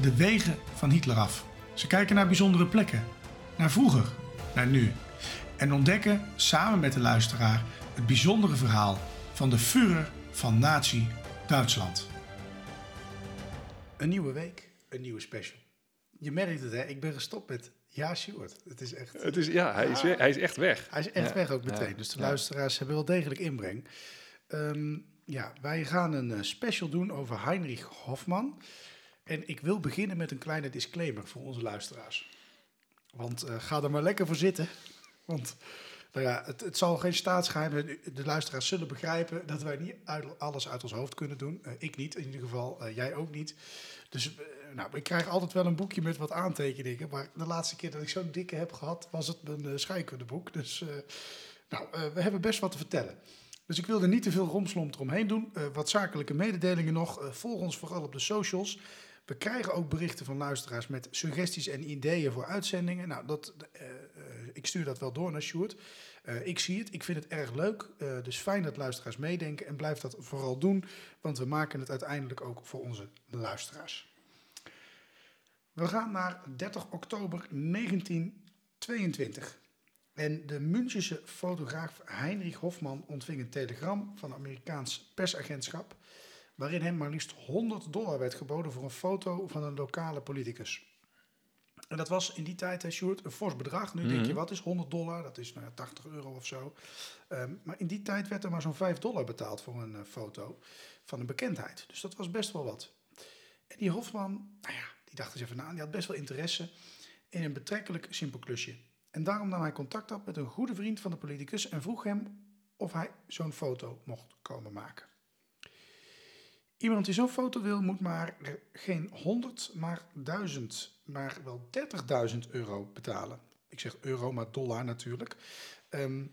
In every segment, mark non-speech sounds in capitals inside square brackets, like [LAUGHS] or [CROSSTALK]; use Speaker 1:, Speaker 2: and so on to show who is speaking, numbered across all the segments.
Speaker 1: de wegen van Hitler af. Ze kijken naar bijzondere plekken, naar vroeger, naar nu. En ontdekken samen met de luisteraar het bijzondere verhaal van de Führer van Nazi Duitsland. Een nieuwe week, een nieuwe special. Je merkt het, hè? Ik ben gestopt met Ja, Sjoerd. Het is echt...
Speaker 2: Het is, ja, hij is, hij is echt weg.
Speaker 1: Hij is echt
Speaker 2: Ja,
Speaker 1: weg ook meteen.
Speaker 2: ja,
Speaker 1: dus de
Speaker 2: ja.
Speaker 1: luisteraars hebben wel degelijk inbreng. Ehm, ja, wij gaan een eh, special doen over Heinrich Hofman. En ik wil beginnen met een kleine disclaimer voor onze luisteraars. Want eh, ga er maar lekker voor zitten. Want nou ja, het, het zal geen staatsgeheim zijn. De luisteraars zullen begrijpen dat wij niet alles uit ons hoofd kunnen doen. Eh, ik niet, in ieder geval. eh, jij ook niet. Dus nou, ik krijg altijd wel een boekje met wat aantekeningen. Maar de laatste keer dat ik zo'n dikke heb gehad, was het mijn scheikundeboek. Dus nou, we hebben best wat te vertellen. Dus ik wil er niet te veel romslomp eromheen doen. Wat zakelijke mededelingen nog. Volg ons vooral op de socials. We krijgen ook berichten van luisteraars met suggesties en ideeën voor uitzendingen. Nou, dat, eh, eh, ik stuur dat wel door naar Sjoerd. Eh, ik zie het, ik vind het erg leuk. Dus fijn dat luisteraars meedenken en blijf dat vooral doen. Want we maken het uiteindelijk ook voor onze luisteraars. We gaan naar 30 oktober 1922. En de Münchense fotograaf Heinrich Hofman ontving een telegram van een Amerikaans persagentschap. Waarin hem maar liefst 100 dollar werd geboden voor een foto van een lokale politicus. En dat was in die tijd, hè, Sjoerd, een fors bedrag. Nu denk je, wat is 100 dollar? Dat is nou, ja, 80 euro of zo. Ehm, maar in die tijd werd er maar zo'n 5 dollar betaald voor een eh, foto van een bekendheid. Dus dat was best wel wat. En die Hofman, nou ja, die dacht eens even na. Die had best wel interesse in een betrekkelijk simpel klusje. En daarom nam hij contact op met een goede vriend van de politicus en vroeg hem of hij zo'n foto mocht komen maken. Iemand die zo'n foto wil, moet maar geen 100, maar 1000, maar wel 30.000 euro betalen. Ik zeg euro, maar dollar natuurlijk. Ehm,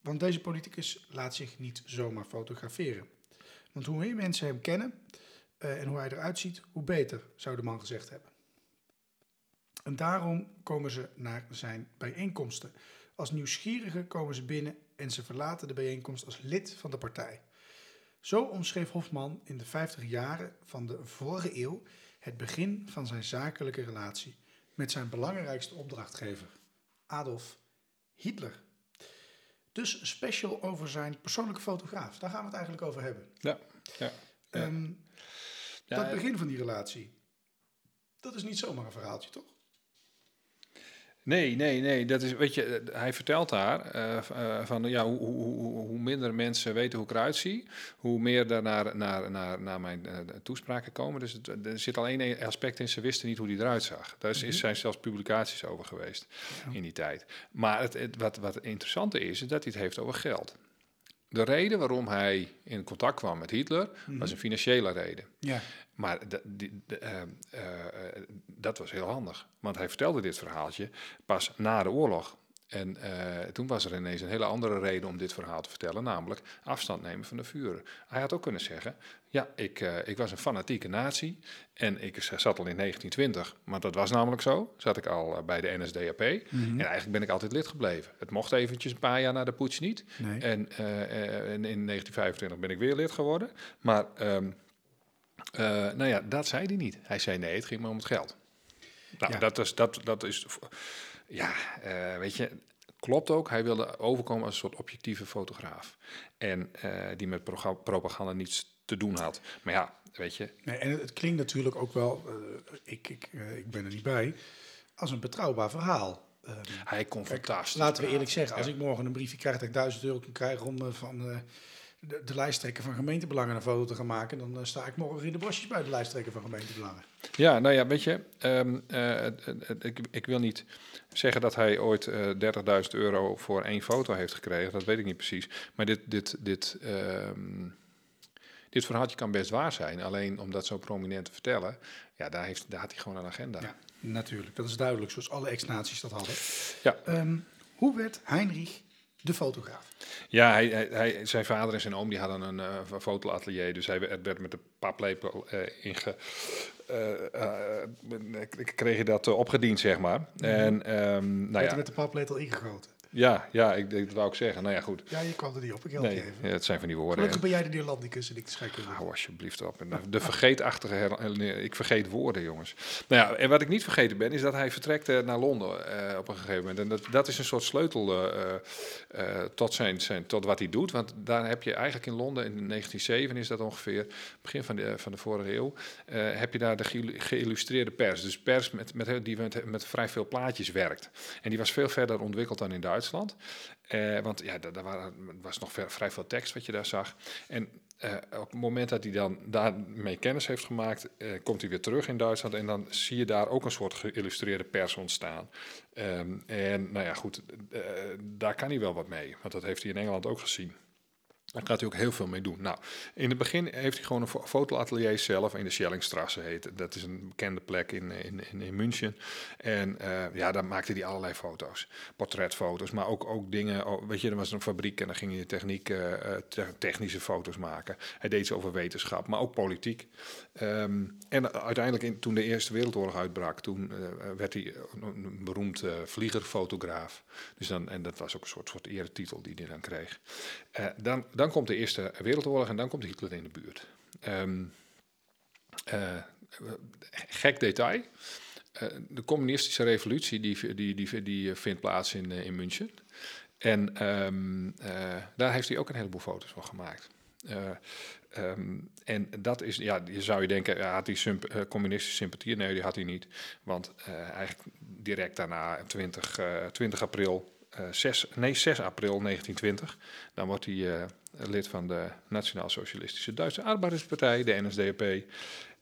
Speaker 1: want deze politicus laat zich niet zomaar fotograferen. Want hoe meer mensen hem kennen eh, en hoe hij eruit ziet, hoe beter, zou de man gezegd hebben. En daarom komen ze naar zijn bijeenkomsten. Als nieuwsgierigen komen ze binnen en ze verlaten de bijeenkomst als lid van de partij. Zo omschreef Hofman in de 50 jaren van de vorige eeuw het begin van zijn zakelijke relatie met zijn belangrijkste opdrachtgever, Adolf Hitler. Dus special over zijn persoonlijke fotograaf. Daar gaan we het eigenlijk over hebben.
Speaker 2: Ja, ja.
Speaker 1: Ehm,
Speaker 2: Ja,
Speaker 1: dat begin van die relatie, dat is niet zomaar een verhaaltje, toch?
Speaker 2: Nee, nee, nee. Dat is, weet je, eh, hij vertelt daar eh, eh, van ja, hoe, hoe, hoe, minder mensen weten hoe ik eruit zie, hoe meer daar naar, naar, naar, naar mijn toespraken komen. Dus het, er zit al één aspect in, ze wisten niet hoe die eruit zag. Daar is, is- zijn zelfs publicaties over geweest in die tijd. Maar het, het, wat, wat interessante is, is dat hij het heeft over geld. De reden waarom hij in contact kwam met Hitler was een financiële reden.
Speaker 1: Ja.
Speaker 2: Maar de- die- de, eh, eh, eh, dat was heel handig. Want hij vertelde dit verhaaltje pas na de oorlog. En eh, toen was er ineens een hele andere reden om dit verhaal te vertellen, namelijk afstand nemen van de vuren. Hij had ook kunnen zeggen, ja, ik, eh, ik was een fanatieke nazi en ik zat al in 1920, want dat was namelijk zo, zat ik al eh, bij de NSDAP en eigenlijk ben ik altijd lid gebleven. Het mocht eventjes een paar jaar na de poets niet
Speaker 1: Nee.
Speaker 2: en, en in 1925 ben ik weer lid geworden, maar... ehm, eh, nou ja, dat zei hij niet. Hij zei nee, het ging maar om het geld. Nou,
Speaker 1: Ja.
Speaker 2: dat, is, dat, dat is... Ja, eh, weet je, klopt ook. Hij wilde overkomen als een soort objectieve fotograaf. En eh, die met propaganda niets te doen had. Maar ja, weet je...
Speaker 1: Nee, en het, klinkt natuurlijk ook wel, eh, ik, ik, ik ben er niet bij, als een betrouwbaar verhaal. ehm,
Speaker 2: Hij kon fantastisch.
Speaker 1: Laten we eerlijk zeggen, als ik morgen een briefje krijg dat ik 1000 euro kan krijgen om van de, de lijsttrekker van gemeentebelangen een foto te gaan maken, dan eh, sta ik morgen in de bosjes bij de lijsttrekker van gemeentebelangen.
Speaker 2: Ja, nou ja, weet je, ehm, eh, ik, ik wil niet zeggen dat hij ooit eh 30.000 euro voor één foto heeft gekregen. Dat weet ik niet precies. Maar dit, dit, dit, ehm, dit verhaaltje kan best waar zijn. Alleen om dat zo prominent te vertellen, ja, daar, heeft, daar had hij gewoon een agenda.
Speaker 1: Ja, natuurlijk. Dat is duidelijk, zoals alle ex-naties dat hadden.
Speaker 2: Ja.
Speaker 1: Ehm, hoe werd Heinrich de fotograaf?
Speaker 2: Ja, hij, hij, hij- zijn vader en zijn oom die hadden een een fotoatelier. Dus hij werd met de paplepel eh inge... eh, ik kreeg je dat opgediend, zeg maar. En ehm, nou
Speaker 1: werd er
Speaker 2: ja,
Speaker 1: met de paplepel ingegoten?
Speaker 2: Ja, ja ik, dat wou ik zeggen. Nou ja, goed.
Speaker 1: Ja, je kwam er niet op, ik help
Speaker 2: Nee,
Speaker 1: je even.
Speaker 2: ja, het zijn van die woorden.
Speaker 1: Gelukkig ben jij de Neerlandicus en ik de scheikundige.
Speaker 2: Hou alsjeblieft op. En de- de vergeetachtige... her- ik vergeet woorden, jongens. Nou ja, en wat ik niet vergeten ben, is dat hij vertrekt eh, naar Londen eh, op een gegeven moment. En dat, dat is een soort sleutel eh, eh, eh, tot, zijn, zijn, tot wat hij doet. Want daar heb je eigenlijk in Londen, in 1907 is dat ongeveer, begin van de, van de vorige eeuw, eh, heb je daar de geïllu- geïllustreerde pers. Dus pers met, met, die met, met vrij veel plaatjes werkt. En die was veel verder ontwikkeld dan in Duitsland. Eh, want ja, daar, daar was nog vrij veel tekst wat je daar zag. En eh, op het moment dat hij dan daarmee kennis heeft gemaakt, eh, komt hij weer terug in Duitsland. En dan zie je daar ook een soort geïllustreerde pers ontstaan. Ehm, en nou ja, goed, daar kan hij wel wat mee. Want dat heeft hij in Engeland ook gezien. Daar gaat hij ook heel veel mee doen. Nou, in het begin heeft hij gewoon een fo- fotoatelier zelf in de Schellingstrasse heet. Dat is een bekende plek in, in, in, München. En eh, ja, daar maakte hij allerlei foto's. Portretfoto's, maar ook, ook dingen. oh, weet je, er was een fabriek en dan ging hij techniek, eh, eh, te- technische foto's maken. Hij deed ze over wetenschap, maar ook politiek. Ehm, en uiteindelijk, in, toen de Eerste Wereldoorlog uitbrak, toen werd hij een, beroemd vliegerfotograaf. Dus dan, en dat was ook een soort, soort eretitel die hij dan kreeg. Dan, dan komt de Eerste Wereldoorlog en dan komt Hitler in de buurt. Ehm, eh, gek detail. Eh, de communistische revolutie die, die, die, die vindt plaats in, eh, in München. En ehm, eh, daar heeft hij ook een heleboel foto's van gemaakt. Eh, ehm, en dat is, ja, je zou je denken, ja, had hij communistische sympathie? Nee, die had hij niet. Want eigenlijk direct daarna, 20, eh, 20 april, eh 6, nee, 6 april 1920, dan wordt hij lid van de Nationaal Socialistische Duitse Arbeiderspartij, de NSDAP.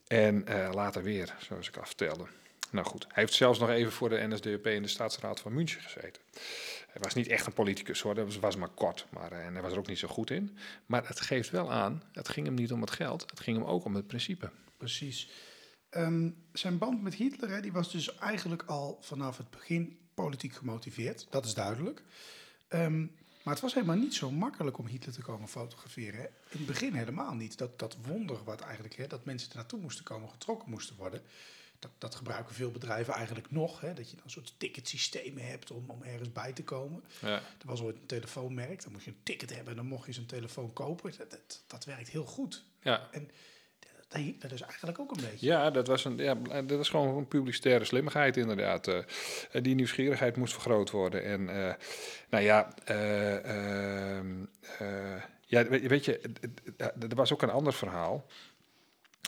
Speaker 2: En eh, later weer, zoals ik al vertelde. Nou goed, hij heeft zelfs nog even voor de NSDAP in de staatsraad van München gezeten. Hij was niet echt een politicus hoor, dat was, maar kort. Maar, eh, en hij was er ook niet zo goed in. Maar het geeft wel aan, het ging hem niet om het geld, het ging hem ook om het principe.
Speaker 1: Precies. Ehm, zijn band met Hitler hè, die was dus eigenlijk al vanaf het begin politiek gemotiveerd. Dat is duidelijk. Ehm, maar het was helemaal niet zo makkelijk om Hitler te komen fotograferen. Hè. In het begin helemaal niet. Dat, dat wonder wat eigenlijk, hè, dat mensen er naartoe moesten komen, getrokken moesten worden. Dat, dat gebruiken veel bedrijven eigenlijk nog. Hè, dat je dan een soort ticketsystemen hebt om, om ergens bij te komen.
Speaker 2: Ja.
Speaker 1: Er was ooit een telefoonmerk, dan moest je een ticket hebben en dan mocht je zo'n telefoon kopen. Dat, dat, dat werkt heel goed.
Speaker 2: Ja.
Speaker 1: En dat dus eigenlijk ook een beetje.
Speaker 2: Ja, dat was, een, ja, dat was gewoon een publicitaire slimmigheid inderdaad. eh. Eh, die nieuwsgierigheid moest vergroot worden. En eh, nou ja, eh, ehm, eh, ja, weet, weet je, er was ook een ander verhaal.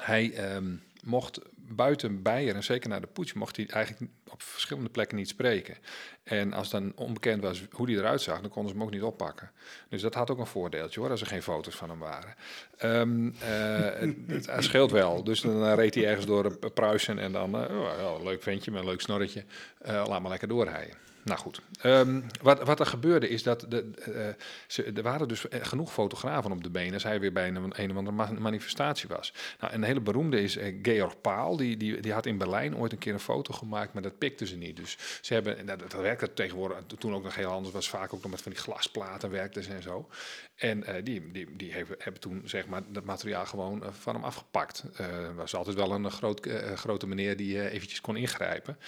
Speaker 2: Hij ehm, mocht buiten Beieren, en zeker na de putsch, mocht hij eigenlijk op verschillende plekken niet spreken. En als dan onbekend was hoe hij eruit zag, dan konden ze hem ook niet oppakken. Dus dat had ook een voordeeltje hoor, als er geen foto's van hem waren. Eh, het, scheelt wel. Dus dan eh, reed hij ergens door Pruisen en dan, ja, leuk ventje met een leuk snorretje, Eh, laat maar lekker doorrijden. Nou goed, Ehm, wat, wat er gebeurde is dat de, ze, er waren dus genoeg fotografen op de benen als hij weer bij een, een of andere ma- manifestatie was. Nou, en een hele beroemde is Georg Paal, die, die, die had in Berlijn ooit een keer een foto gemaakt, maar dat pikte ze niet. Dus ze hebben, en dat, dat werkte tegenwoordig, toen ook nog heel anders was, vaak ook nog met van die glasplaten werkten ze en zo. En eh, die, die, die hebben, hebben toen zeg maar dat materiaal gewoon eh, van hem afgepakt. Er was altijd wel een groot, grote meneer die eventjes kon ingrijpen.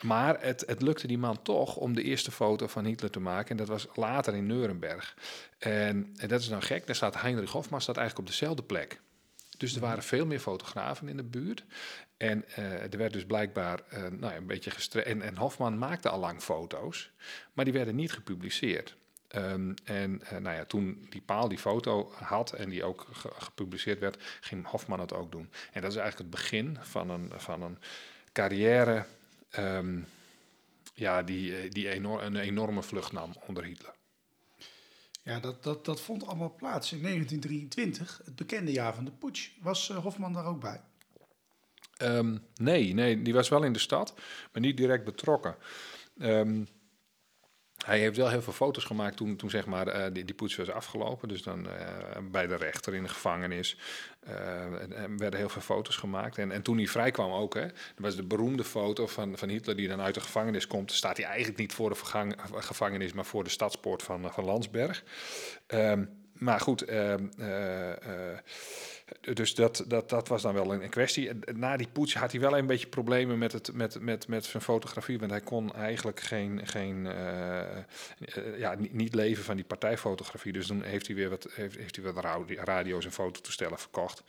Speaker 2: Maar het, het lukte die man toch om de eerste foto van Hitler te maken. En dat was later in Nuremberg. En, en dat is dan gek. Daar staat Heinrich Hofmann staat eigenlijk op dezelfde plek. Dus er waren veel meer fotografen in de buurt. En eh, er werd dus blijkbaar eh, nou een beetje gestreden. En, en Hofman maakte al lang foto's, maar die werden niet gepubliceerd. Ehm, en eh, nou ja, toen die paal die foto had en die ook ge- gepubliceerd werd, ging Hofman het ook doen. En dat is eigenlijk het begin van een, van een carrière ehm, ja, die, die een enorme vlucht nam onder Hitler.
Speaker 1: Ja, dat, dat, dat vond allemaal plaats in 1923, het bekende jaar van de putsch. Was Hofman daar ook bij?
Speaker 2: Um, nee, nee, die was wel in de stad, maar niet direct betrokken. Um, hij heeft wel heel veel foto's gemaakt toen, toen zeg maar, uh, die, die poets was afgelopen. Dus dan uh, bij de rechter in de gevangenis uh, en, werden heel veel foto's gemaakt. En, en toen hij vrijkwam ook, hè, was de beroemde foto van, van Hitler die dan uit de gevangenis komt. Staat hij eigenlijk niet voor de gevangenis, maar voor de stadspoort van, van Landsberg. Um, maar goed, dus dat, dat, dat was dan wel een, kwestie. Na die poets had hij wel een beetje problemen met, het, met, met, met zijn fotografie. Want hij kon eigenlijk geen, geen, uh, ja, niet, leven van die partijfotografie. Dus toen heeft hij weer wat, heeft, heeft hij wat radio's en fototoestellen verkocht.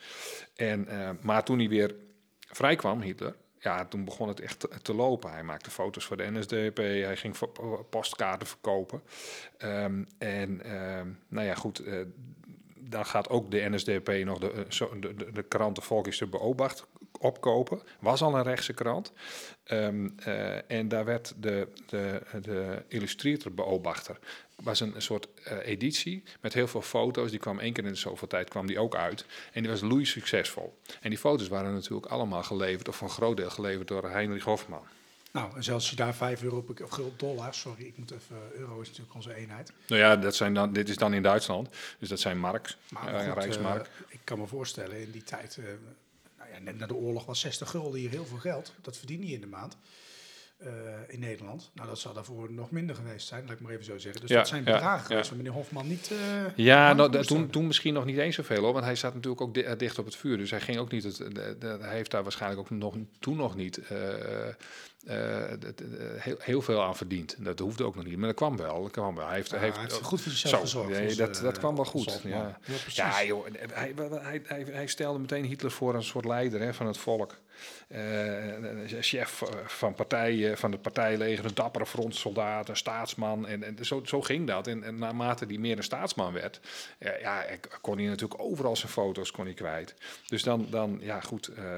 Speaker 2: En, uh, maar toen hij weer vrij kwam, Hitler, ja, toen begon het echt te, lopen. Hij maakte foto's voor de NSDAP, hij ging postkaarten verkopen. Um, en um, nou ja, goed, dan gaat ook de NSDAP nog de, eh, de, de, de krant de Volkische Beobacht opkopen. Was al een rechtse krant. Um, uh, en daar werd de, de, de Beobachter. was een, soort uh, editie met heel veel foto's. Die kwam één keer in de zoveel tijd kwam die ook uit. En die was loei succesvol. En die foto's waren natuurlijk allemaal geleverd, of een groot deel geleverd door Heinrich Hofman.
Speaker 1: Nou, en zelfs als je daar 5 euro per, of dollar, sorry, ik moet even, euro is natuurlijk onze eenheid.
Speaker 2: Nou ja, dat zijn dan, dit is dan in Duitsland, dus dat zijn marks,
Speaker 1: maar uh, Rijksmark. Uh, ik kan me voorstellen, in die tijd, uh, nou ja, net na de oorlog was 60 gulden hier heel veel geld. Dat verdien je in de maand. Uh, in Nederland. Nou, dat zal daarvoor nog minder geweest zijn, laat ik maar even zo zeggen. Dus
Speaker 2: ja,
Speaker 1: dat zijn bedragen
Speaker 2: ja,
Speaker 1: geweest waar meneer Hofman niet... Uh,
Speaker 2: ja, nou, toen, toen misschien nog niet eens zoveel hoor, want hij zat natuurlijk ook di dicht op het vuur. Dus hij ging ook niet... Het, de, de, hij heeft daar waarschijnlijk ook nog, toen nog niet... Uh, heel, heel, veel aan verdiend. Dat hoefde ook nog niet, maar dat kwam wel. Dat kwam wel. Hij heeft,
Speaker 1: ja,
Speaker 2: heeft,
Speaker 1: hij heeft goed voor zichzelf gezorgd.
Speaker 2: Nee, dat, dat kwam wel goed.
Speaker 1: Ja,
Speaker 2: ja, joh, hij, hij, hij, hij stelde meteen Hitler voor een soort leider hè, van het volk. Uh, chef van, partijen, van het partijleger, een dappere frontsoldaat, een staatsman. En, en zo, zo ging dat. En, en naarmate hij meer een staatsman werd, uh, ja, kon hij natuurlijk overal zijn foto's kon hij kwijt. Dus dan, dan ja goed, uh,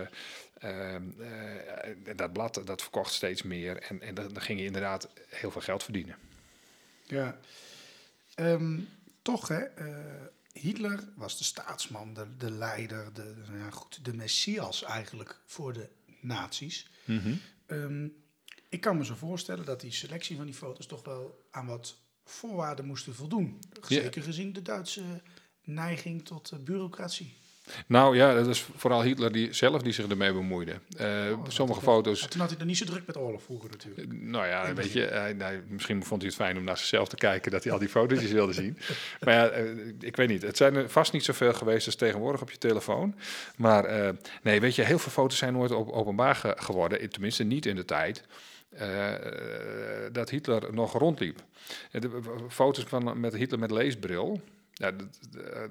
Speaker 2: dat blad dat verkocht steeds meer. En, en dan, dan ging je inderdaad heel veel geld verdienen.
Speaker 1: Ja, um, toch hè. Hitler was de staatsman, de, de leider, de, nou ja, goed, de messias eigenlijk voor de nazi's.
Speaker 2: Mm -hmm.
Speaker 1: um, ik kan me zo voorstellen dat die selectie van die foto's toch wel aan wat voorwaarden moesten voldoen. Zeker gezien de Duitse neiging tot uh, bureaucratie.
Speaker 2: Nou ja, dat is vooral Hitler die, zelf die zich ermee bemoeide. Uh, oh, sommige foto's...
Speaker 1: Toen had hij er niet zo druk met oorlog vroeger natuurlijk.
Speaker 2: Uh, nou ja, weet je, hij, hij, misschien vond hij het fijn om naar zichzelf te kijken... dat hij al die foto's wilde zien. [LAUGHS] Maar ja, ik weet niet. Het zijn er vast niet zoveel geweest als tegenwoordig op je telefoon. Maar nee, weet je, heel veel foto's zijn nooit op, openbaar ge geworden. Tenminste niet in de tijd... Uh, dat Hitler nog rondliep. De foto's van, met Hitler met leesbril, ja, dat,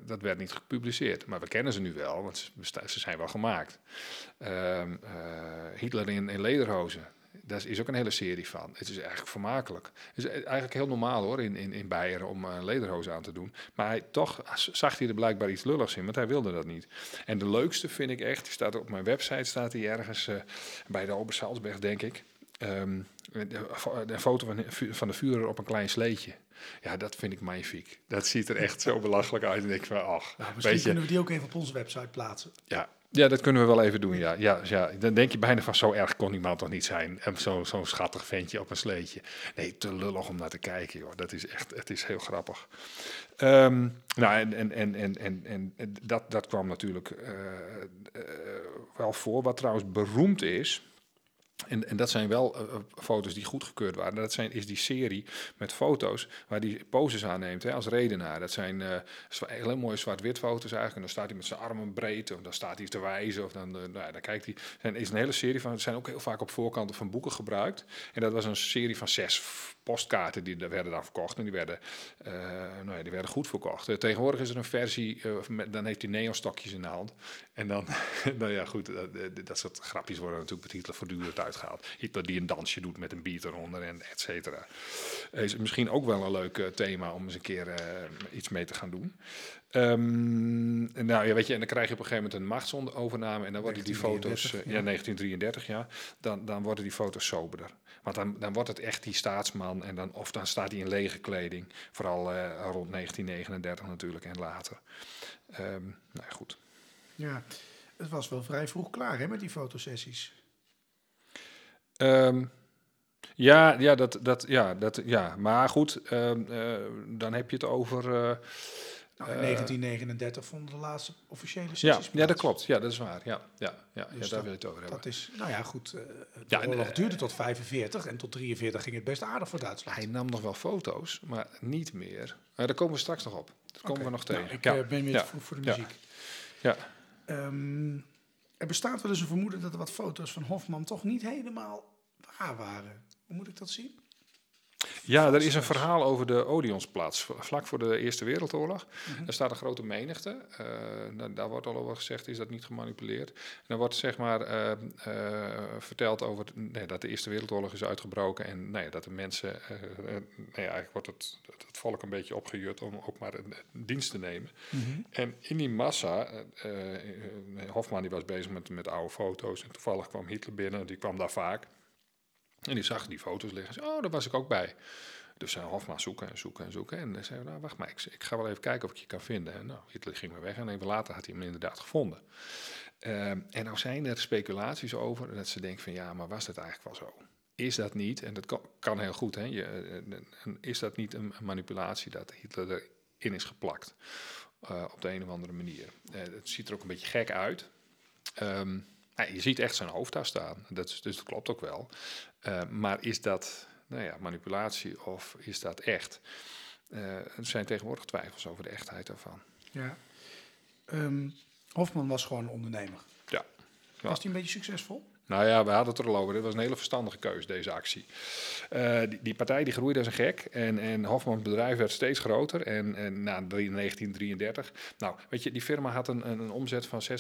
Speaker 2: dat, werd niet gepubliceerd, maar we kennen ze nu wel, want ze, zijn wel gemaakt. Uh, uh, Hitler in, in lederhozen, daar is ook een hele serie van. Het is eigenlijk vermakelijk. Het is eigenlijk heel normaal hoor in, in, in Beieren om een lederhozen aan te doen. Maar hij, toch zag hij er blijkbaar iets lulligs in, want hij wilde dat niet. En de leukste vind ik echt, staat op mijn website, staat hij ergens bij de Obersalzberg, denk ik. Um, een foto van, van de vuurder op een klein sleetje. Ja, dat vind ik magnifiek. Dat ziet er echt zo belachelijk uit. En ik van, ach,
Speaker 1: nou, misschien kunnen we die ook even op onze website plaatsen.
Speaker 2: Ja, ja, dat kunnen we wel even doen, ja. ja, ja. Dan denk je bijna van, zo erg kon iemand toch niet zijn. En zo'n zo schattig ventje op een sleetje. Nee, te lullig om naar te kijken, joh. Dat is echt, het is heel grappig. Um, nou, en, en, en, en, en, en dat, dat kwam natuurlijk uh, uh, wel voor. Wat trouwens beroemd is... En, en, dat zijn wel uh, foto's die goedgekeurd waren. Dat zijn, is die serie met foto's waar hij poses aanneemt hè, als redenaar. Dat zijn uh, hele mooie zwart-wit foto's eigenlijk. En dan staat hij met zijn armen breed, of dan staat hij te wijzen, of dan, nou dan kijkt hij. Er is een hele serie van, zijn ook heel vaak op voorkanten van boeken gebruikt. En dat was een serie van zes postkaarten die werden dan verkocht en die werden, nou ja, die werden goed verkocht. Tegenwoordig is er een versie, dan heeft hij neonstokjes in de hand. En dan, [LAUGHS] nou ja goed, dat, dat soort grapjes worden natuurlijk Hitler voortdurend eruit gehaald. Hitler die een dansje doet met een beat eronder en et cetera. Is misschien ook wel een leuk eh, thema om eens een keer eh, iets mee te gaan doen. Ehm, nou ja, weet je, en dan krijg je op een gegeven moment een machtsovername en dan worden die foto's, eh,
Speaker 1: 1933,
Speaker 2: ja, 1933 ja, dan, dan worden die foto's soberder. Want dan, dan wordt het echt die staatsman en dan, of dan staat hij in lege kleding. Vooral rond 1939 natuurlijk en later. Ehm nou ja, goed.
Speaker 1: Ja, het was wel vrij vroeg klaar hè, met die fotosessies.
Speaker 2: Ehm, ja, ja, dat, dat, ja, dat, ja, maar goed, ehm, eh, dan heb je het over. eh,
Speaker 1: Nou, in
Speaker 2: Eh,
Speaker 1: 1939 vonden de laatste officiële
Speaker 2: ja,
Speaker 1: sessies
Speaker 2: ja, dat klopt. Ja, dat is waar. Ja, ja, ja,
Speaker 1: Dus
Speaker 2: ja daar
Speaker 1: dat-
Speaker 2: wil je het over hebben.
Speaker 1: Dat is, nou ja, goed. de
Speaker 2: Ja, en,
Speaker 1: oorlog duurde tot 45 en tot 43 ging het best aardig voor Duitsland.
Speaker 2: Hij nam nog wel foto's, maar niet meer. Daar komen we straks nog op. Dat komen we nog tegen.
Speaker 1: Nou, ik
Speaker 2: ja.
Speaker 1: ben weer
Speaker 2: ja.
Speaker 1: te vroeg voor de muziek.
Speaker 2: Ja.
Speaker 1: Ehm, er bestaat wel eens een vermoeden dat er wat foto's van Hofman toch niet helemaal waar waren. Hoe moet ik dat zien?
Speaker 2: Ja, er is een verhaal over de Odeonsplaats, vlak voor de Eerste Wereldoorlog.
Speaker 1: Mhm.
Speaker 2: Daar staat een grote menigte. eh, nou, daar wordt al over gezegd, is dat niet gemanipuleerd. En dan wordt zeg maar eh, eh, verteld over nee, dat de Eerste Wereldoorlog is uitgebroken. En nee, dat de mensen, nee, eigenlijk wordt het, het volk een beetje opgejut om ook maar een, dienst te nemen. En in die massa, Hofman die was bezig met, met oude foto's. En toevallig kwam Hitler binnen, die kwam daar vaak. En die zag die foto's liggen. Oh, daar was ik ook bij. Dus zei Hofman zoeken en zoeken en zoeken. En dan zei nou, wacht maar, ik, ik ga wel even kijken of ik je kan vinden. En nou, Hitler ging weer weg en even later had hij hem inderdaad gevonden. Ehm, en nou zijn er speculaties over dat ze denken van, ja, maar was dat eigenlijk wel zo? Is dat niet, en dat kan, heel goed, hè, je, eh, eh, is dat niet een manipulatie dat Hitler erin is geplakt? eh, op de een of andere manier. Het ziet er ook een beetje gek uit. Ehm, nou, je ziet echt zijn hoofd daar staan, dat is, dus dat klopt ook wel. Eh, maar is dat nou ja, manipulatie of is dat echt? Eh, er zijn tegenwoordig twijfels over de echtheid daarvan.
Speaker 1: Ja. Ehm, Hofman was gewoon een ondernemer.
Speaker 2: Ja.
Speaker 1: Was hij een beetje succesvol?
Speaker 2: Nou ja, we hadden het er al over. Dit was een hele verstandige keus, deze actie. Eh, die, die partij die groeide als een gek. En, en Hofmans bedrijf werd steeds groter. En, en na drie- 1933... Nou, weet je, die firma had een, een, omzet van 680.000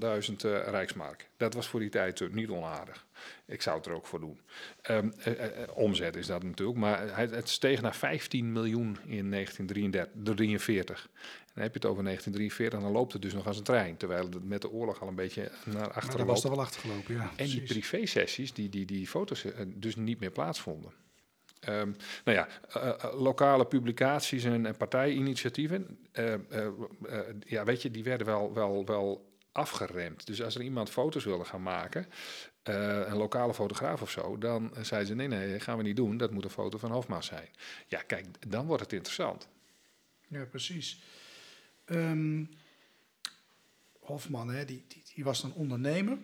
Speaker 2: eh, rijksmark. Dat was voor die tijd eh, niet onaardig. Ik zou het er ook voor doen. Ehm, eh, eh, eh, omzet is dat natuurlijk. Maar het steeg naar 15 miljoen in 1943. Dan heb je het over 1943, dan loopt het dus nog als een trein. Terwijl het met de oorlog al een beetje naar
Speaker 1: Maar
Speaker 2: achteren
Speaker 1: was er wel achtergelopen, ja.
Speaker 2: En die privé-sessies, die, die, die foto's dus niet meer plaatsvonden. Ehm, nou ja, lokale publicaties en, en partijinitiatieven, ja, weet je, die werden wel, wel, wel afgeremd. Dus als er iemand foto's wilde gaan maken, een lokale fotograaf of zo, dan eh, zeiden ze: nee, nee, gaan we niet doen. Dat moet een foto van Hofma zijn. Ja, kijk, dan wordt het interessant.
Speaker 1: Ja, precies. Ehm, Hofman, hè, die, die, die was dan ondernemer.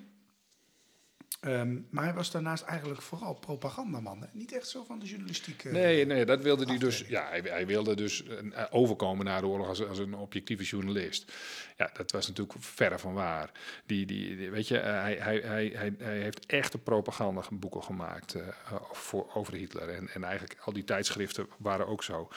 Speaker 1: Ehm, maar hij was daarnaast eigenlijk vooral propagandaman. Hè? Niet echt zo van de journalistiek.
Speaker 2: Nee, nee, dat wilde hij dus. Ja, hij, hij wilde dus eh, overkomen na de oorlog als, als een objectieve journalist. Ja, dat was natuurlijk verre van waar. Die, die, die- weet je, eh, hij, hij, hij, hij, heeft echte propagandaboeken gemaakt eh, voor, over Hitler. En, en eigenlijk al die tijdschriften waren ook zo.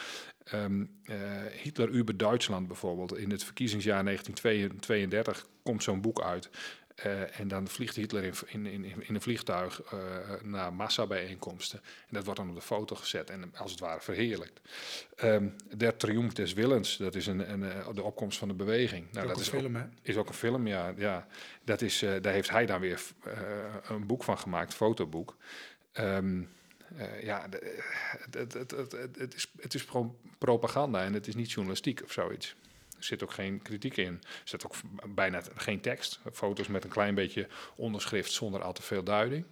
Speaker 2: Ehm, eh, Hitler über Duitsland bijvoorbeeld. In het verkiezingsjaar 1932 komt zo'n boek uit. Eh, en dan vliegt Hitler in, in, in, in een vliegtuig eh, naar massabijeenkomsten. En dat wordt dan op de foto gezet en als het ware verheerlijkt. Ehm Der Triumph des Willens, dat is een, een, eh, de opkomst van de beweging.
Speaker 1: Nou, dat is film, hè?
Speaker 2: is ook een film, ja. ja. Dat is, daar heeft hij dan weer een boek van gemaakt, fotoboek. Ehm, eh, ja, het, het, het, het is, het is gewoon propaganda en het is niet journalistiek of zoiets. Er zit ook geen kritiek in. Er zit ook bijna geen tekst. Foto's met een klein beetje onderschrift zonder al te veel duiding.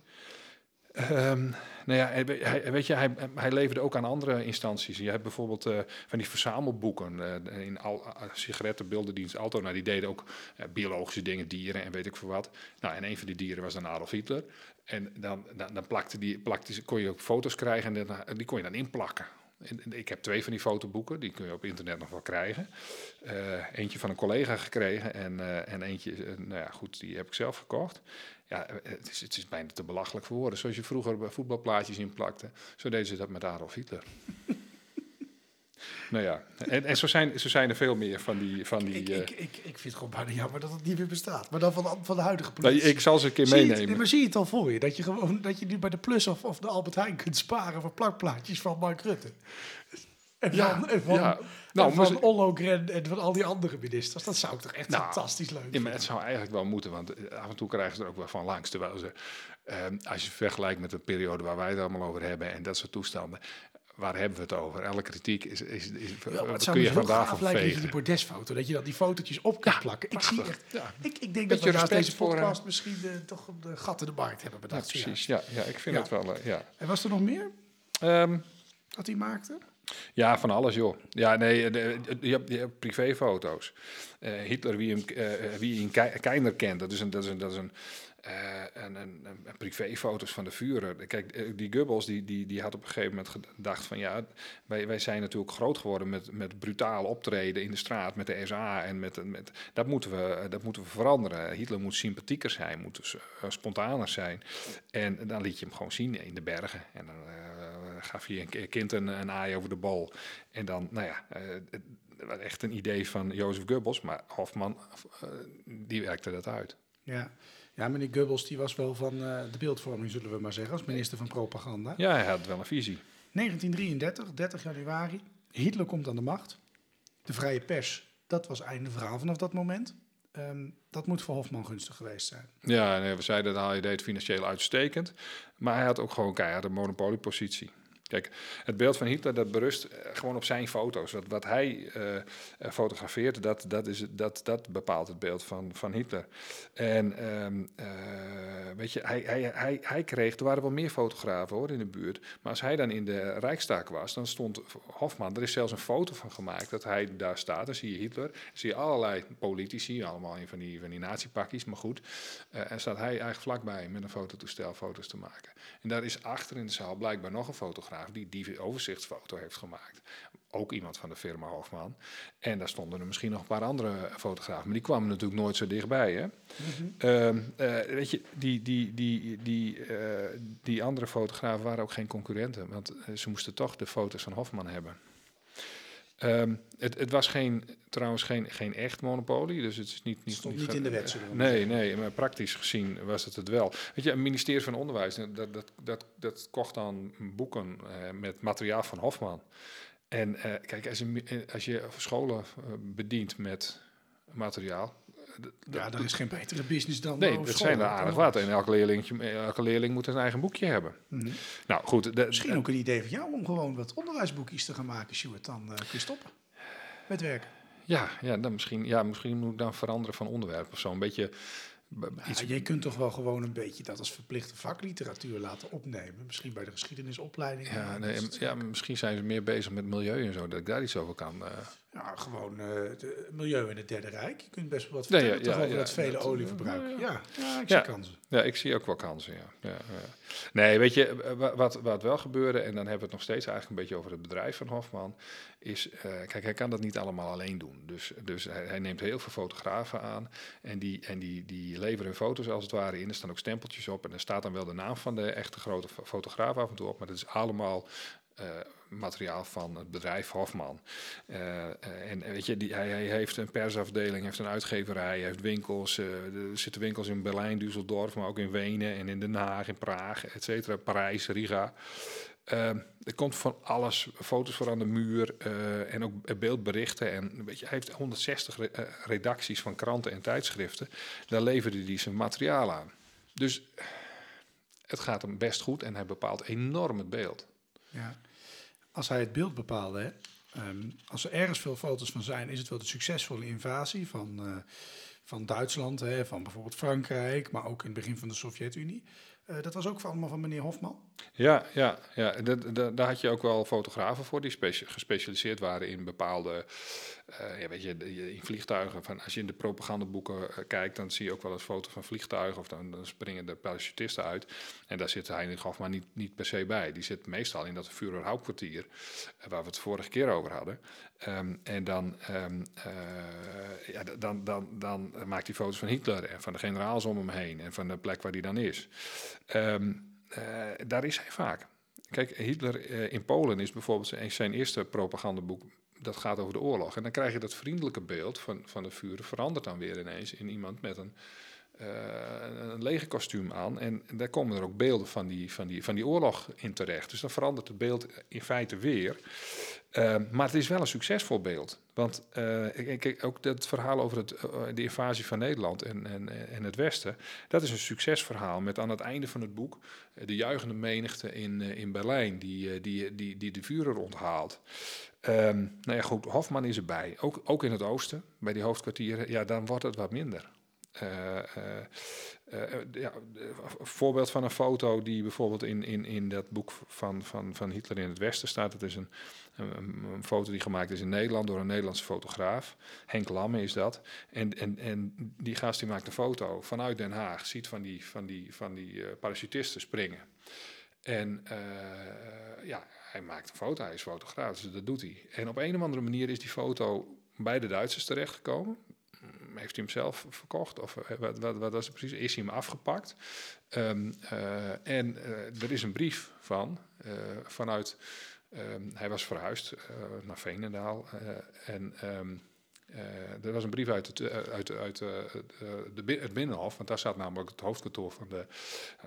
Speaker 2: Ehm, nou ja, hij- weet je, hij, hij leverde ook aan andere instanties. Je hebt bijvoorbeeld eh, van die verzamelboeken eh, in al, uh, sigarettenbeeldendienst Alto. Nou, die deden ook eh, biologische dingen, dieren en weet ik veel wat. Nou, en een van die dieren was dan Adolf Hitler. En dan, dan, dan plakte die, plakte, kon je ook foto's krijgen en die kon je dan inplakken. Ik heb twee van die fotoboeken, die kun je op internet nog wel krijgen. Eh, eentje van een collega gekregen en, eh, en eentje, eh, nou ja, goed, die heb ik zelf gekocht. Ja, het is, het is bijna te belachelijk voor woorden. Zoals je vroeger bij voetbalplaatjes inplakte, zo deden ze dat met Adolf Hitler. [LAUGHS] Nou ja, en, en zo, zijn, zo zijn er veel meer van die... Van die
Speaker 1: Ik,
Speaker 2: eh,
Speaker 1: ik, ik, ik vind het gewoon bijna jammer dat het niet meer bestaat. Maar dan van de, van de huidige
Speaker 2: nou,
Speaker 1: politie.
Speaker 2: ik zal ze een keer
Speaker 1: Zie je het-
Speaker 2: meenemen.
Speaker 1: nee, maar zie je het al voor je? Dat je gewoon dat je nu bij de Plus of, of de Albert Heijn kunt sparen voor plakplaatjes van Mark Rutte. En
Speaker 2: Ja,
Speaker 1: van, en van,
Speaker 2: ja.
Speaker 1: en
Speaker 2: Nou, maar
Speaker 1: van en van al die andere ministers. Dat zou ik toch echt
Speaker 2: Nou,
Speaker 1: fantastisch leuk
Speaker 2: Ja,
Speaker 1: vinden.
Speaker 2: maar het zou eigenlijk wel moeten, want eh, af en toe krijgen ze er ook wel van langs. Terwijl ze, ehm, als je vergelijkt met de periode waar wij het allemaal over hebben en dat soort toestanden, waar hebben we het over? Elke kritiek is, is, is
Speaker 1: Ja, het
Speaker 2: wat
Speaker 1: zou
Speaker 2: kun je
Speaker 1: zo
Speaker 2: van
Speaker 1: gaaf
Speaker 2: daarvan
Speaker 1: lijken dat je
Speaker 2: vegen?
Speaker 1: die bordesfoto, dat je dan die fotootjes op kan plakken. Ik zie echt,
Speaker 2: Ja.
Speaker 1: ik, ik denk dat
Speaker 2: Beetje
Speaker 1: we naast deze
Speaker 2: voor, eh,
Speaker 1: podcast misschien eh, toch een gat in de markt hebben
Speaker 2: Ja,
Speaker 1: bedacht.
Speaker 2: precies.
Speaker 1: zojuist.
Speaker 2: Ja, ja, ik vind
Speaker 1: Ja.
Speaker 2: het wel, eh, ja.
Speaker 1: En was er nog meer
Speaker 2: Ehm,
Speaker 1: dat hij maakte?
Speaker 2: Ja, van alles, joh. Ja, nee, de, de- je, hebt, privéfoto's. Eh, Hitler, wie hem, eh, wie Ke- Keiner kent, dat is een, dat is een, dat is een, eh, een, een, een privéfoto's van de Führer. Kijk, eh, die Goebbels, die, die, die had op een gegeven moment gedacht van, ja, wij, wij zijn natuurlijk groot geworden met, met brutaal optreden in de straat, met de SA en met, met dat, moeten we, dat moeten we veranderen. Hitler moet sympathieker zijn, moet eh, spontaner zijn. En dan liet je hem gewoon zien in de bergen. En dan eh, gaf je een ki- kind een, een aai over de bal. En dan, nou ja, eh, het was echt een idee van Jozef Goebbels, maar Hofman, eh, die werkte dat uit.
Speaker 1: Ja. Ja, meneer Goebbels die was wel van eh, de beeldvorming, zullen we maar zeggen, als minister van Propaganda.
Speaker 2: Ja, hij had wel een visie.
Speaker 1: 1933, 30 januari. Hitler komt aan de macht. De vrije pers, dat was einde verhaal vanaf dat moment. Ehm, dat moet voor Hofman gunstig geweest zijn.
Speaker 2: Ja, nee, we zeiden dat hij deed financieel uitstekend, maar hij had ook gewoon keihard een monopoliepositie. Kijk, het beeld van Hitler dat berust eh, gewoon op zijn foto's. Wat, wat hij eh, fotografeert, dat, dat, is, dat, dat bepaalt het beeld van, van Hitler. En ehm, eh, weet je, hij, hij, hij, hij kreeg, er waren wel meer fotografen hoor in de buurt. Maar als hij dan in de Rijkstak was, dan stond Hofman, er is zelfs een foto van gemaakt dat hij daar staat. Dan zie je Hitler, zie je allerlei politici, allemaal in van die, van die nazi-pakjes, maar goed. Eh, en staat hij eigenlijk vlakbij met een fototoestel foto's te maken. En daar is achter in de zaal blijkbaar nog een fotograaf die die overzichtsfoto heeft gemaakt. Ook iemand van de firma Hofman. En daar stonden er misschien nog een paar andere fotografen. Maar die kwamen natuurlijk nooit zo dichtbij. Hè? Ehm, eh, weet je, die, die, die, die, eh, die andere fotografen waren ook geen concurrenten. Want eh, ze moesten toch de foto's van Hofman hebben. Ehm, het, het was geen, trouwens geen, geen echt monopolie, dus het is niet... niet,
Speaker 1: Stond
Speaker 2: niet
Speaker 1: niet in de wet,
Speaker 2: Nee, nee, maar praktisch gezien was het het wel. Weet je, een ministerie van Onderwijs, dat, dat, dat, dat kocht dan boeken eh, met materiaal van Hofman. En eh, kijk, als je, eh, als je scholen bedient met materiaal...
Speaker 1: Ja, er is geen betere business dan
Speaker 2: Nee,
Speaker 1: eh,
Speaker 2: dat zijn er aardig wat. En elke leerling, elke leerling moet een eigen boekje hebben.
Speaker 1: Mhm.
Speaker 2: Nou goed, de-
Speaker 1: Misschien ook een idee van jou om gewoon wat onderwijsboekjes te gaan maken, Stuart. Dan eh, kun je stoppen met werken.
Speaker 2: Ja, ja, dan misschien, ja, misschien moet ik dan veranderen van onderwerp of zo. Een beetje iets.
Speaker 1: Ja, je kunt toch wel gewoon een beetje dat als verplichte vakliteratuur laten opnemen. Misschien bij de geschiedenisopleiding.
Speaker 2: Ja, nee, ja, misschien zijn ze meer bezig met milieu en zo, dat ik daar iets over kan. eh.
Speaker 1: Ja, gewoon eh, het milieu in het Derde Rijk. Je kunt best wel wat
Speaker 2: Nee,
Speaker 1: vertellen
Speaker 2: ja, ja,
Speaker 1: over
Speaker 2: ja,
Speaker 1: het vele
Speaker 2: dat, eh,
Speaker 1: olieverbruik.
Speaker 2: ja,
Speaker 1: Ja, ik zie kansen.
Speaker 2: Ja, ik zie ook wel kansen, ja. Nee, weet je, eh, wa- wat, wat wel gebeurde, en dan hebben we het nog steeds eigenlijk een beetje over het bedrijf van Hofman, is, eh, kijk, hij kan dat niet allemaal alleen doen. Dus, dus hij, hij neemt heel veel fotografen aan en die, en die, die leveren hun foto's als het ware in. Er staan ook stempeltjes op en er staat dan wel de naam van de echte grote fo- fotograaf af en toe op, maar dat is allemaal eh, materiaal van het bedrijf Hofman. Eh, eh, en weet je, die, hij, heeft een persafdeling, heeft een uitgeverij, heeft winkels. eh, er zitten winkels in Berlijn, Düsseldorf, maar ook in Wenen en in Den Haag, in Praag, et cetera, Parijs, Riga. Eh, er komt van alles, foto's voor aan de muur eh, en ook beeldberichten. En weet je, hij heeft 160 re- eh, redacties van kranten en tijdschriften. Daar leverde hij zijn materiaal aan. Dus het gaat hem best goed en hij bepaalt enorm het beeld.
Speaker 1: Ja. Als hij het beeld bepaalde, hè, ehm, als er ergens veel foto's van zijn, is het wel de succesvolle invasie van, eh, van Duitsland, hè, van bijvoorbeeld Frankrijk, maar ook in het begin van de Sovjet-Unie. Eh, dat was ook allemaal van meneer Hofman.
Speaker 2: Ja, ja, ja. Daar had je ook wel fotografen voor die specia- gespecialiseerd waren in bepaalde, eh, ja, weet je, in vliegtuigen. Van, als je in de propagandaboeken eh, kijkt, dan zie je ook wel eens foto's van vliegtuigen of dan, dan springen de parachutisten uit. En daar zit Heinrich Hofman niet, niet per se bij. Die zit meestal in dat Führer eh, waar we het vorige keer over hadden. Ehm, en dan, ehm, eh, ja, dan, dan, dan maakt hij foto's van Hitler en van de generaals om hem heen en van de plek waar hij dan is. Ehm, eh, daar is hij vaak. kijk, Hitler in Polen is bijvoorbeeld zijn eerste propagandaboek. Dat gaat over de oorlog. En dan krijg je dat vriendelijke beeld van, van de vuren verandert dan weer ineens in iemand met een, eh, een lege kostuum aan. En daar komen er ook beelden van die, van, die, van die oorlog in terecht. Dus dan verandert het beeld in feite weer. Uh, maar het is wel een succesvol beeld. Want uh, ik, ook dat verhaal over het, uh, de invasie van Nederland en, en, en het Westen, dat is een succesverhaal met aan het einde van het boek de juichende menigte in, in Berlijn die, die, die, die de vuren onthaalt. Um, nou ja, goed, Hofman is erbij. Ook, ook in het oosten, bij die hoofdkwartieren, ja, dan wordt het wat minder. Uh, voorbeeld van een foto die bijvoorbeeld in, in, in dat boek van, van, van Hitler in het Westen staat. Het is een, een, foto die gemaakt is in Nederland door een Nederlandse fotograaf. Henk Lamme is dat. En, en, en die gast die maakt een foto vanuit Den Haag. Ziet van die, van die, van die parachutisten springen. En ja, hij maakt een foto. Hij is fotograaf, dus dat doet hij. En op een of andere manier is die foto bij de Duitsers terechtgekomen heeft hij hem zelf verkocht? Of wat, wat, wat was het precies? Is hij hem afgepakt? Um, uh, en uh, er is een brief van, vanuit, um, hij was verhuisd naar Veenendaal. en um, er was een brief uit, het, uit, uit de, het Binnenhof, want daar staat namelijk het hoofdkantoor van de,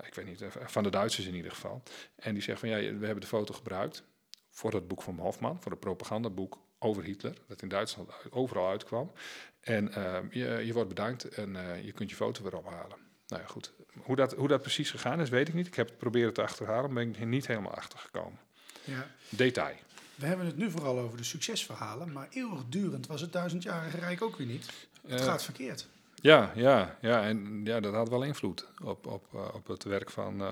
Speaker 2: ik weet niet, van de Duitsers in ieder geval. En die zegt van ja, we hebben de foto gebruikt voor het boek van Hofman, voor het propagandaboek over Hitler, dat in Duitsland overal uitkwam. En uh, je, je, wordt bedankt en uh, je kunt je foto weer ophalen. Nou ja, goed. Hoe dat, hoe dat precies gegaan is, weet ik niet. Ik heb het proberen te achterhalen, maar ben ik er niet helemaal achter gekomen.
Speaker 1: Ja.
Speaker 2: Detail.
Speaker 1: We hebben het nu vooral over de succesverhalen, maar eeuwigdurend was het duizendjarige rijk ook weer niet. Het uh, gaat verkeerd.
Speaker 2: Ja, ja, ja, en ja, dat had wel invloed op, op, op het werk van,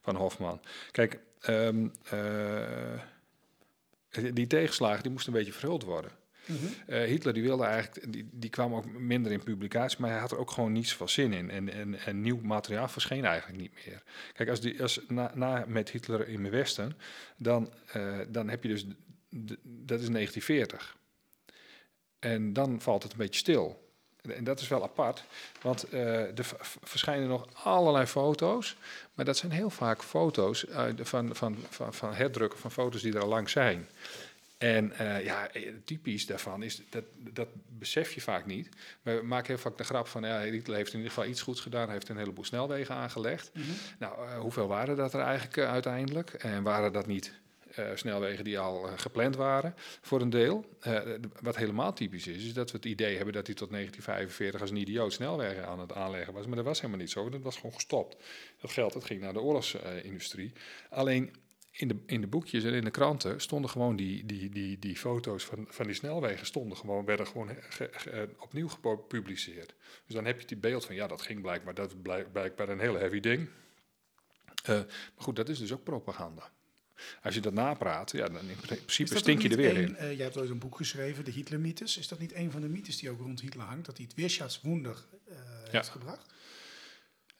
Speaker 2: van Hofman. Kijk, um, die tegenslagen die moesten een beetje verhuld worden. Uh, Hitler die wilde eigenlijk, die, die kwam ook minder in publicatie, maar hij had er ook gewoon niet zoveel zin in. En, en, en nieuw materiaal verscheen eigenlijk niet meer. Kijk, als, die, als na, na met Hitler in het Westen, dan, uh, dan heb je dus, de, dat is 1940. En dan valt het een beetje stil. En dat is wel apart, want uh, er verschijnen nog allerlei foto's, maar dat zijn heel vaak foto's uh, van, van, van, van herdrukken van foto's die er al lang zijn. En uh, ja, typisch daarvan is, dat, dat besef je vaak niet. We maken heel vaak de grap van, ja, Hitler heeft in ieder geval iets goeds gedaan. Heeft een heleboel snelwegen aangelegd. Mm -hmm. Nou, hoeveel waren dat er eigenlijk uiteindelijk? En waren dat niet snelwegen die al gepland waren, voor een deel? wat helemaal typisch is, is dat we het idee hebben dat hij tot 1945 als een idioot snelwegen aan het aanleggen was. Maar dat was helemaal niet zo, dat was gewoon gestopt. Dat geld dat ging naar de oorlogsindustrie. Alleen in de, in de boekjes en in de kranten stonden gewoon die, die, die, die foto's van, van die snelwegen stonden gewoon, werden gewoon ge, ge, opnieuw gepubliceerd. Dus dan heb je die beeld van, ja, dat ging blijkbaar, dat blijk, blijkbaar een heel heavy ding. Maar goed, dat is dus ook propaganda. Als je dat napraat, ja, dan in principe stink je er weer
Speaker 1: een,
Speaker 2: in.
Speaker 1: Uh, jij hebt ooit een boek geschreven, de Hitler-mythes. Is dat niet een van de mythes die ook rond Hitler hangt? Dat hij het Wirtschaftswunder uh, ja. heeft gebracht?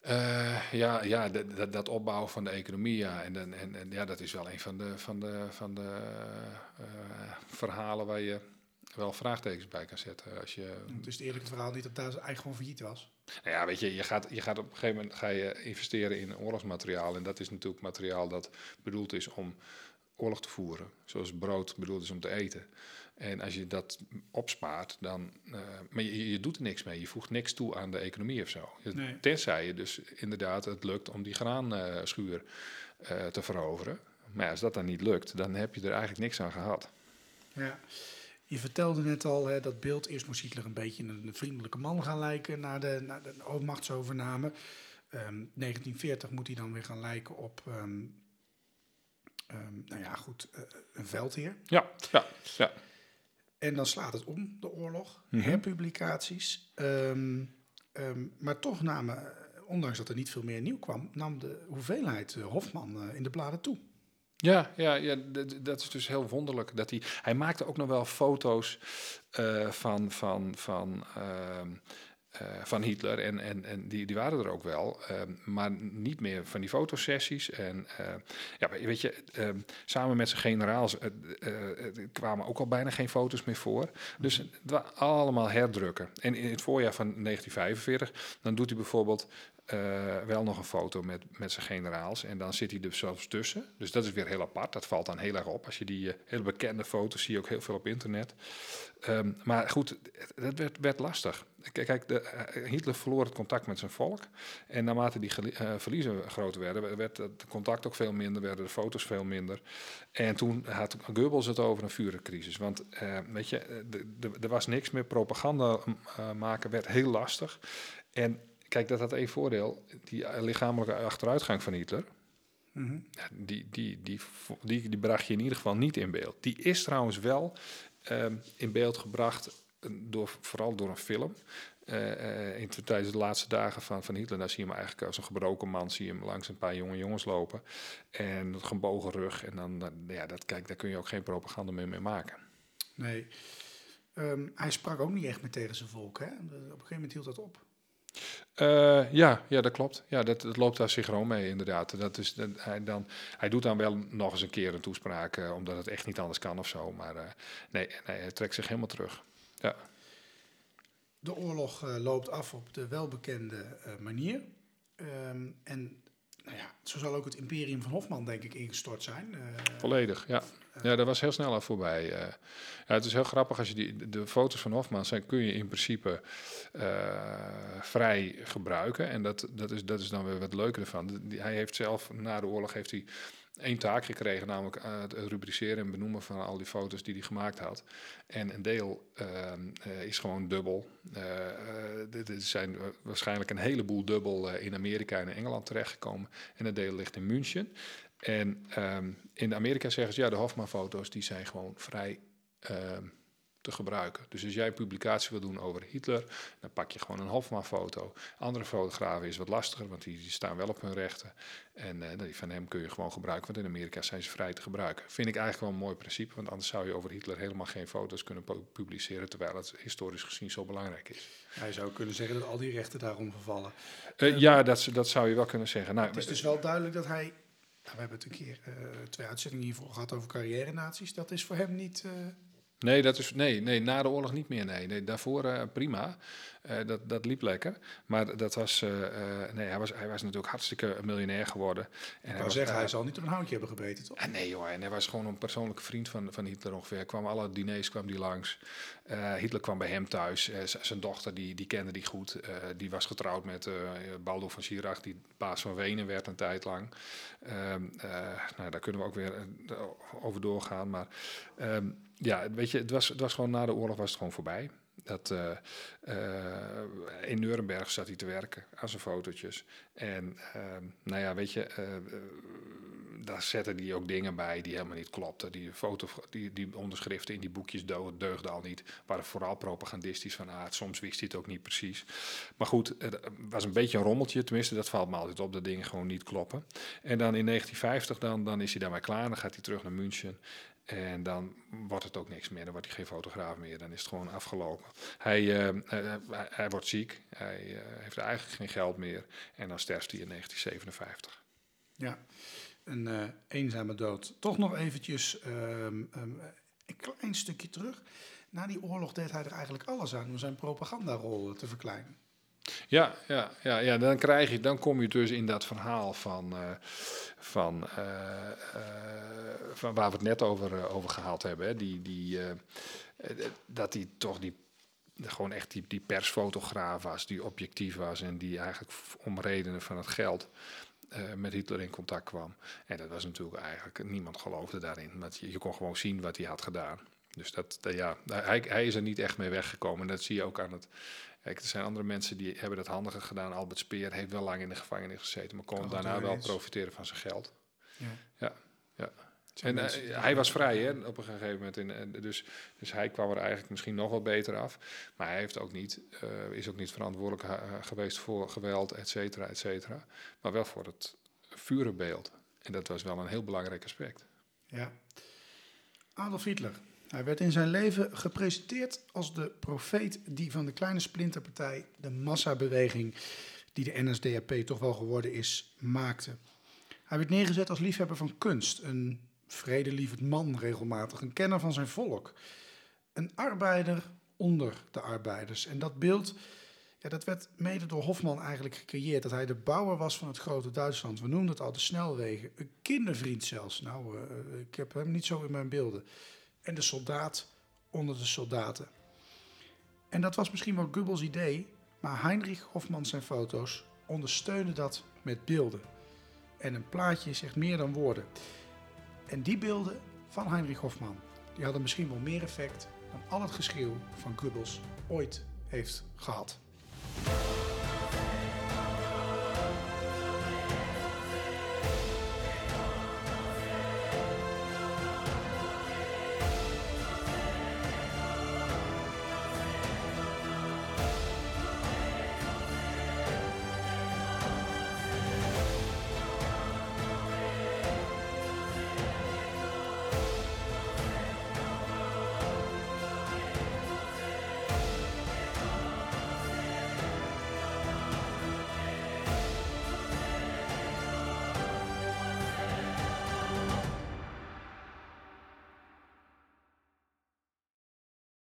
Speaker 2: Uh, ja, ja dat, dat opbouwen van de economie, ja. En, en, en ja, dat is wel een van de, van de, van de verhalen waar je wel vraagtekens bij kan zetten. Als je,
Speaker 1: het is het verhaal niet dat daar eigenlijk gewoon failliet was.
Speaker 2: Nou ja, weet je, je gaat, je gaat op een gegeven moment ga je investeren in oorlogsmateriaal. En dat is natuurlijk materiaal dat bedoeld is om oorlog te voeren. Zoals brood bedoeld is om te eten. En als je dat opspaart, dan. Uh, maar je, je, doet er niks mee. Je voegt niks toe aan de economie of zo. Nee. Tenzij je dus inderdaad het lukt om die graanschuur uh, te veroveren. Maar als dat dan niet lukt, dan heb je er eigenlijk niks aan gehad.
Speaker 1: Ja. Je vertelde net al hè, dat beeld. Eerst moest Hitler een beetje een vriendelijke man gaan lijken na de, na de machtsovername. Um, 1940 moet hij dan weer gaan lijken op. Um, um, nou ja, goed, uh, een veldheer.
Speaker 2: Ja, ja, ja.
Speaker 1: En dan slaat het om, de oorlog, mm -hmm. herpublicaties. Maar toch namen, ondanks dat er niet veel meer nieuw kwam, nam de hoeveelheid uh, Hofman uh, in de bladen toe.
Speaker 2: Ja, ja, ja dat is dus heel wonderlijk. Dat hij, hij maakte ook nog wel foto's uh, van, van, van eh, van Hitler. En, en, en die, die waren er ook wel, ehm, maar niet meer van die fotosessies. En eh, ja, weet je, ehm, samen met zijn generaals eh, eh, eh, kwamen ook al bijna geen foto's meer voor. Dus het allemaal herdrukken. En in het voorjaar van 1945, dan doet hij bijvoorbeeld eh, wel nog een foto met, met zijn generaals. En dan zit hij er zelfs tussen. Dus dat is weer heel apart. Dat valt dan heel erg op. Als je die eh, hele bekende foto's zie je ook heel veel op internet. Ehm, maar goed, het werd, werd lastig. Kijk, de, eh, Hitler verloor het contact met zijn volk. En naarmate die verliezen groter werden, werd het contact ook veel minder, werden de foto's veel minder. En toen had Goebbels het over een Führercrisis. Want weet je, er was niks meer. Propaganda maken werd heel lastig. En kijk, dat had één voordeel. Die lichamelijke achteruitgang van Hitler,
Speaker 1: Mhm.
Speaker 2: die, die, die, die, die bracht je in ieder geval niet in beeld. Die is trouwens wel ehm, in beeld gebracht, door, vooral door een film. Eh, eh, in, tijdens de laatste dagen van, van Hitler, daar zie je hem eigenlijk als een gebroken man, zie je hem langs een paar jonge jongens lopen. En een gebogen rug. En dan, dan- ja, dat, kijk, daar kun je ook geen propaganda meer mee maken.
Speaker 1: Nee. Ehm, hij sprak ook niet echt meer tegen zijn volk, hè? Op een gegeven moment hield dat op.
Speaker 2: Eh, ja, ja, dat klopt. Ja, dat, loopt daar synchroon mee, inderdaad. Dat is, hij, dan, hij doet dan wel nog eens een keer een toespraak, eh, omdat het echt niet anders kan of zo. Maar eh, nee, nee, hij trekt zich helemaal terug. Ja.
Speaker 1: De oorlog loopt af op de welbekende manier. Ehm, en nou ja, zo zal ook het imperium van Hofman, denk ik, ingestort zijn. Eh,
Speaker 2: Volledig, ja. Ja, dat was heel snel al voorbij. eh. ja, het is heel grappig als je die, de foto's van Hofman zijn, kun je in principe eh, vrij gebruiken. En dat, dat, is, dat is dan weer wat leuker ervan. Die- hij heeft zelf, na de oorlog, heeft hij één taak gekregen, namelijk eh, het rubriceren en benoemen van al die foto's die hij gemaakt had. En een deel ehm, eh, is gewoon dubbel. Eh, eh, zijn wa- waarschijnlijk een heleboel dubbel in Amerika en in Engeland terechtgekomen. En een deel ligt in München. En ehm, in Amerika zeggen ze, ja, de Hofman-foto's die zijn gewoon vrij ehm, te gebruiken. Dus als jij een publicatie wil doen over Hitler, dan pak je gewoon een Hofman-foto. Andere fotografen is wat lastiger, want die, die staan wel op hun rechten. En eh, die van hem kun je gewoon gebruiken, want in Amerika zijn ze vrij te gebruiken. Vind ik eigenlijk wel een mooi principe, want anders zou je over Hitler helemaal geen foto's kunnen pu- publiceren, terwijl het historisch gezien zo belangrijk is.
Speaker 1: Hij zou kunnen zeggen dat al die rechten daarom vervallen.
Speaker 2: Eh, ja, dat, dat zou je wel kunnen zeggen. Nou,
Speaker 1: Het is dus wel duidelijk dat hij... Nou, we hebben het een keer eh, twee uitzendingen hiervoor gehad over carrière-naties. Dat is voor hem niet... eh,
Speaker 2: Nee, dat is, nee, nee, na de oorlog niet meer. Nee, nee daarvoor eh, prima. Eh, dat, dat liep lekker. Maar dat was, eh, nee, hij was, hij was natuurlijk hartstikke miljonair geworden. En
Speaker 1: ik wou
Speaker 2: was,
Speaker 1: zeggen, hij zal niet op een houtje hebben gebeten, toch?
Speaker 2: Ah, nee joh, en hij was gewoon een persoonlijke vriend van, van Hitler ongeveer. Hij kwam alle diners kwam die langs. Hitler kwam bij hem thuis. Zijn dochter, die, die kende die goed. Die was getrouwd met Baldo van Schirach, die baas van Wenen werd een tijd lang. Nou, daar kunnen we ook weer eh, over doorgaan. Maar ehm, ja, weet je, het was, het was gewoon na de oorlog was het gewoon voorbij. Dat, eh, eh, in Nuremberg zat hij te werken aan zijn fotootjes. En ehm, nou ja, weet je, daar zette hij ook dingen bij die helemaal niet klopten. Die, foto, die, die onderschriften in die boekjes deugden, al niet. Waren vooral propagandistisch van aard. Soms wist hij het ook niet precies. Maar goed, het was een beetje een rommeltje. Tenminste, dat valt me altijd op dat dingen gewoon niet kloppen. En dan in 1950, dan, dan is hij daarmee klaar. Dan gaat hij terug naar München. En dan wordt het ook niks meer. Dan wordt hij geen fotograaf meer. Dan is het gewoon afgelopen. Hij, eh, eh, hij, wordt ziek. Hij eh, heeft eigenlijk geen geld meer. En dan sterft hij in 1957.
Speaker 1: Ja, een eh, eenzame dood. Toch nog eventjes ehm, ehm, een klein stukje terug. Na die oorlog deed hij er eigenlijk alles aan om zijn propagandarol te verkleinen.
Speaker 2: Ja, ja, ja, ja dan, krijg je, dan kom je dus in dat verhaal van, eh, van, eh, eh, van waar we het net over, eh, over gehad hebben. Hè. Die, die, eh, eh, dat hij toch die, gewoon echt die, die persfotograaf was, die objectief was en die eigenlijk om redenen van het geld eh, met Hitler in contact kwam. En dat was natuurlijk eigenlijk, niemand geloofde daarin. Want je, je kon gewoon zien wat hij had gedaan. Dus dat, dat- ja, hij, hij is er niet echt mee weggekomen. En dat zie je ook aan het. Kijk, er zijn andere mensen die hebben dat handiger gedaan. Albert Speer heeft wel lang in de gevangenis gezeten, maar kon
Speaker 1: Kan
Speaker 2: daarna wel profiteren van zijn geld.
Speaker 1: Ja.
Speaker 2: Ja, ja. En eh, hij was vrij hè, op een gegeven moment. In, en dus, dus hij kwam er eigenlijk misschien nog wel beter af. Maar hij heeft ook niet, eh, is ook niet verantwoordelijk eh, geweest voor geweld, et cetera, et cetera. Maar wel voor het vurenbeeld. En dat was wel een heel belangrijk aspect.
Speaker 1: Ja. Adolf Hitler. Hij werd in zijn leven gepresenteerd als de profeet die van de kleine splinterpartij de massabeweging, die de NSDAP toch wel geworden is, maakte. Hij werd neergezet als liefhebber van kunst, een vredelievend man regelmatig, een kenner van zijn volk, een arbeider onder de arbeiders. En dat beeld ja, dat werd mede door Hofman eigenlijk gecreëerd. Dat hij de bouwer was van het grote Duitsland. We noemden het al de snelwegen. Een kindervriend zelfs. Nou, uh, ik heb hem niet zo in mijn beelden. En de soldaat onder de soldaten. En dat was misschien wel Goebbels idee. Maar Heinrich Hofman zijn foto's ondersteunen dat met beelden. En een plaatje zegt meer dan woorden. En die beelden van Heinrich Hofman, die hadden misschien wel meer effect dan al het geschreeuw van Goebbels ooit heeft gehad.